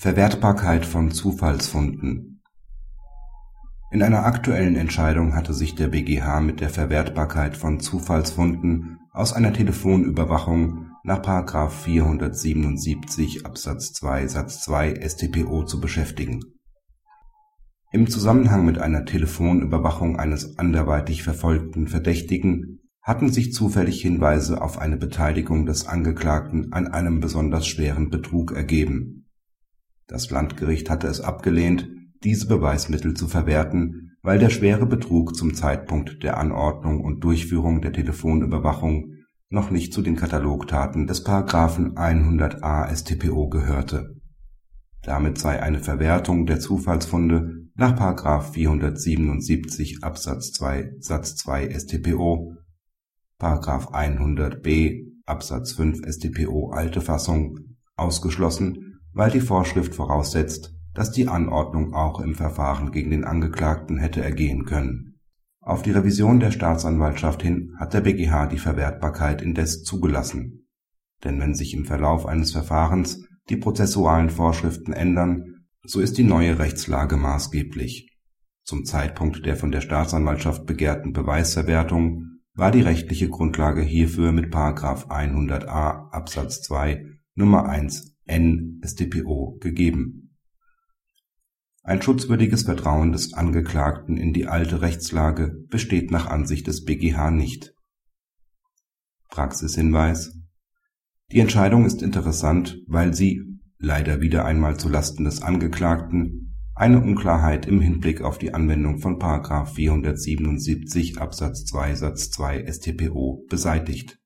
Verwertbarkeit von Zufallsfunden In einer aktuellen Entscheidung hatte sich der BgH mit der Verwertbarkeit von Zufallsfunden aus einer Telefonüberwachung nach § 477 Absatz 2 Satz 2 StPO zu beschäftigen. Im Zusammenhang mit einer Telefonüberwachung eines anderweitig verfolgten Verdächtigen hatten sich zufällig Hinweise auf eine Beteiligung des Angeklagten an einem besonders schweren Betrug ergeben das Landgericht hatte es abgelehnt, diese Beweismittel zu verwerten, weil der schwere Betrug zum Zeitpunkt der Anordnung und Durchführung der Telefonüberwachung noch nicht zu den Katalogtaten des § 100a StPO gehörte. Damit sei eine Verwertung der Zufallsfunde nach § 477 Absatz 2 Satz 2 StPO, § 100b Absatz 5 StPO alte Fassung ausgeschlossen weil die Vorschrift voraussetzt, dass die Anordnung auch im Verfahren gegen den Angeklagten hätte ergehen können. Auf die Revision der Staatsanwaltschaft hin hat der BgH die Verwertbarkeit indes zugelassen. Denn wenn sich im Verlauf eines Verfahrens die prozessualen Vorschriften ändern, so ist die neue Rechtslage maßgeblich. Zum Zeitpunkt der von der Staatsanwaltschaft begehrten Beweisverwertung war die rechtliche Grundlage hierfür mit § 100a Absatz 2 Nummer 1 (NStPO) gegeben. Ein schutzwürdiges Vertrauen des Angeklagten in die alte Rechtslage besteht nach Ansicht des BgH nicht. Praxishinweis Die Entscheidung ist interessant, weil sie – leider wieder einmal zu Lasten des Angeklagten – eine Unklarheit im Hinblick auf die Anwendung von § 477 Absatz 2 Satz 2 StPO beseitigt